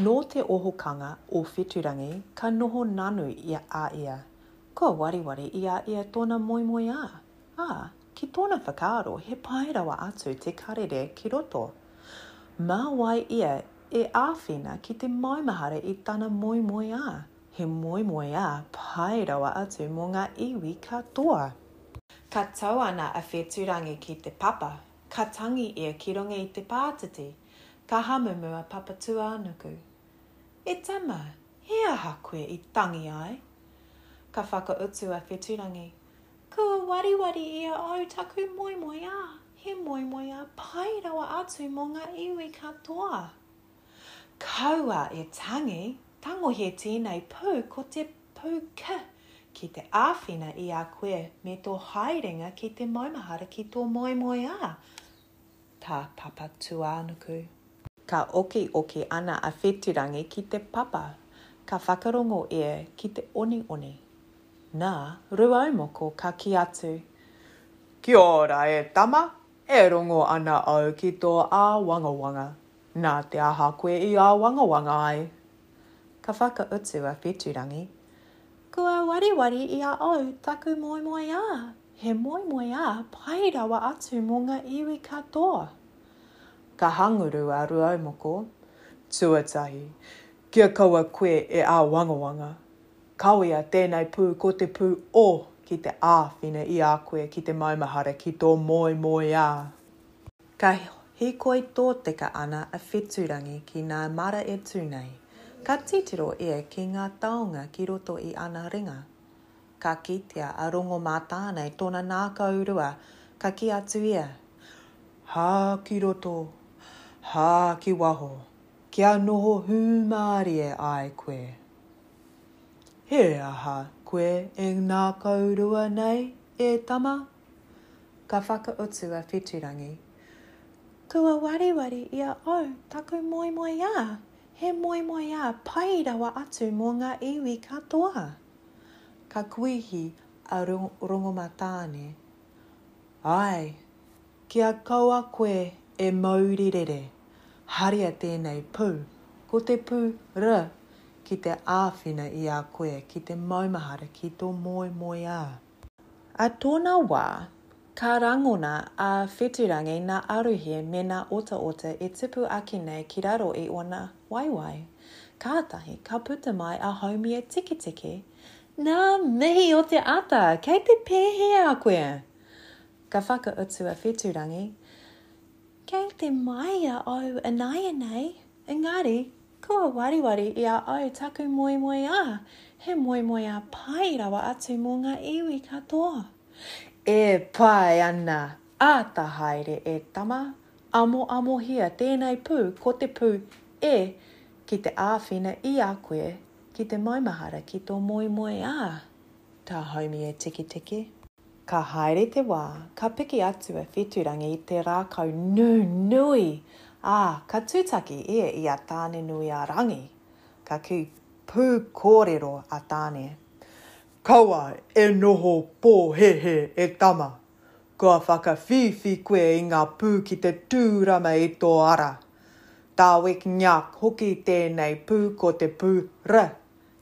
Nō te ohokanga o Wheturangi ka noho nanu i a ia. Kua wareware i a ia tōna moemoeā, ā, ki tōna whakaaro he pai rawa atu te karere ki roto. Mā wai ia e āwhina ki te maumahara i tana moemoeā, he moemoeā pai rawa atu mō ngā iwi katoa? Ka tau ana a Wheturangi ki te papa, ka tangi ia ki runga i te pātiti, Ka hamumu a Papatūānuku. E tama, he aha koe i tangi ai? Ka whakautu a Wheturangi, Kua wariwari i a au taku moemoeā, he moemoeā pai rawa atu mō ngā iwi katoa. Kaua e tangi, tangohia tēnei pū ko te pū K ki te āwhina i a koe me tō haerenga ki te maumahara ki tō moemoeā, Tā Papatūānuku. Ka okioki ana a Whetirangi ki te papa, ka whakarongo ia ki te onioni. Nā Rūaumoko ka kī atu, Kia ora e tama, e rongo ana au ki tō āwangawanga. Nā te aha koe i āwangawanga ai? Ka whakautu a Whetirangi, Kua wariwari i a au taku moemoeā He moemoeā pai rawa atu mō ngā iwi katoa. Ka hanguru a Rūaumoko, Tuatahi, kia kaua koe e āwangawanga, kawea tēnei pū ko te pū o ki te āwhina i a koe ki te maumahara ki tō moemoeā. Ka hīkoi tōteka ana a Whetūrangi ki nā mara e tū nei. Ka titiro ia ki ngā taonga ki roto i ana ringa. Ka kitea a Rongomātāne i tōna nākau rua, ka kī atu ia, Hā ki roto, hā ki waho, kia noho hūmārie ai koe. He aha koe e nākau rua nei, e tama? Ka whakautu a Whitirangi, Kua wariwari i a au taku moemoeā, he moemoeā pai rawa atu mō ngā iwi katoa. Ka kuihi a Rongomatāne, Ae, ki a kaua koe e mauri rere, haria tēnei pū, ko te pū R ki te āwhina i a koe ki te maumahara ki tō moemoeā. I tōna wā, ka rangona a Wheturangi nā Aruhe me nā Otaota e tipu ake nei ki raro i ōna Waiwai. Kātahi ka puta mai a Haumie Tiketike, Nā mihi o te ata, kei te pēhea koe? Ka whakautu a Wheturangi, Kei te māia au ināianei, engari kua wariwari i a au taku moemoeā, he moemoeā pai rawa atu mō ngā iwi katoa. E pai ana! Āta haere e tama! Amoamohia tēnei pū ko te pū E ki te āwhina i a koe ki te maumahara ki tō moemoe ā, ka haumi e Tiketike. Ka haere te wā, ka piki atu a Wheturangi i te rākau nunui, ā, ka tūtaki ia i a Tāne-nui-a-rangi. Ka kī, Pū kōrero a Tāne. Kaua e noho pōhēhē e tama, Kua whakawhiwhi koe i ngā pū ki te tūrama i tō ara. Tāwek Nyak hoki tēnei pū ko te pū R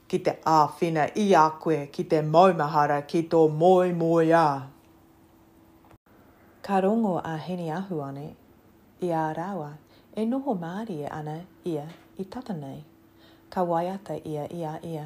ki te āwhina i a koe ki te maumahara ki tō moemoeā. Ka rongo a Hini Ahuane i a rāua e noho mārie ana ia i tata nei. Ka waiata ia i a ia.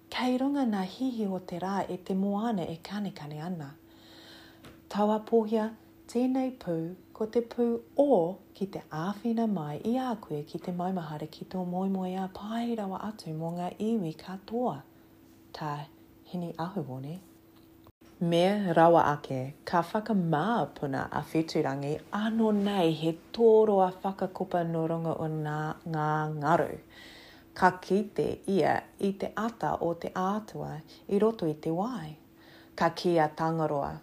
Kei runga ngā hihi o te rā e te moana e kanekane ana. Tauapohia tēnei pū ko te pū o ki te āwhina mai i a koe ki te maumahara ki tō moemoeā pai rawa atu mō ngā iwi katoa. Tā Hini Ahuone. Me rawa ake, ka whakamā puna a Wheturangi, ano nei he tōroa whakakopa no runga o na ngā ngaru. Ka kite ia i te ata o te ātua i roto i te wai. Ka kī a Tangaroa,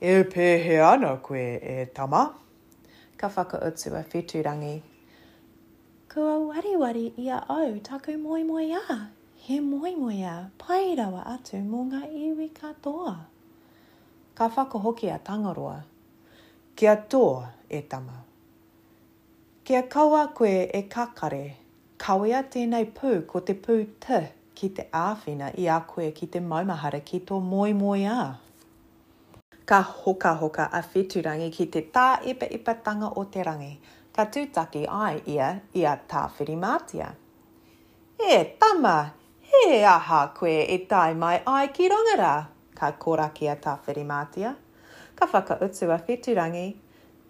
E pēhea ana koe e tama? Ka whakautu a Wheturangi, Kua wariwari i a au taku moemoeā, he moemoeā pai rawa atu mō ngā iwi katoa. Ka whakahoki a Tangaroa. Kia tō, e tama. Kia kaua koe e kakare, kawea tēnei pū ko te pū th ki te āwhina i a koe ki te maumahara ki tō moemoeā. Ka hokahoka a Wheturangi ki te tāepaepatanga o te rangi, ka tūtaki ai ia i a Tāwhirimātea. E tama! He aha koe e tae mai ai ki runga rā? ka koraki a Tāwhirimātea. Ka whakautu a Wheturangi,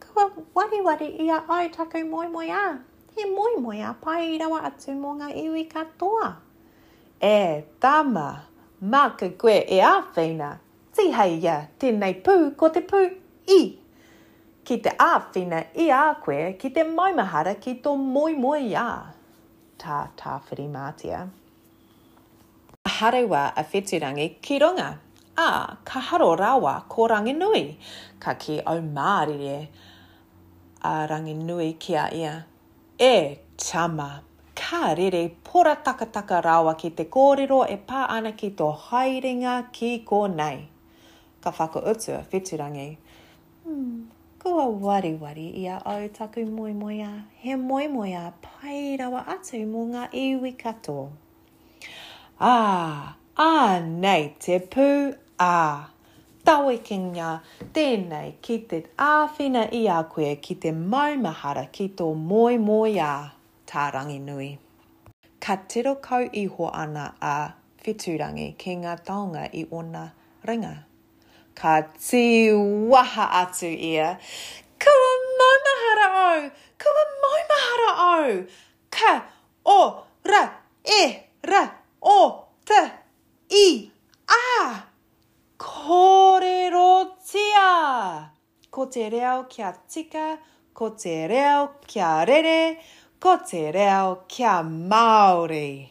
Kua wariwari ia ai taku moemoeā, he moemoeā pai rawa atu mō ngā iwi katoa. E tama! Māku koe e āwhina! Tihei ia tēnei pū ko te pū i. Ki te āwhina i a koe ki te maumahara ki tō moemoeā. Tā Tāwhirimātea. Hārewa a Wheturangi ki runga, ā, ka haro rawa ko Ranginui. Ka kī au mārire a Ranginui ki a ia. E tama, ka rere pora takataka rawake te kōrero e pā ana ki tō haerenga ki konei. Ka whakautu a Wheturangi, Umm, kua wariwari i a au taku moemoeā, he moemoeā pai rawa atu mō ngā iwi katoa. Ā, ānei te pū, ā, tawekengia tēnei ki te āwhina i a koe ki te maumahara ki tō moemoeā, tā Ranginui. Ka tiro kau iho ana a Whiturangi ki ngā taonga i ōna ringa. Ka tīwaha atu ia, Kua maumahara au! Kua maumahara au! Ka, o, ra, e, ra, o, ta, i, a! Kōrerotia! Ko te reo kia tika, ko te reo kia rere, ko te reo kia Māori!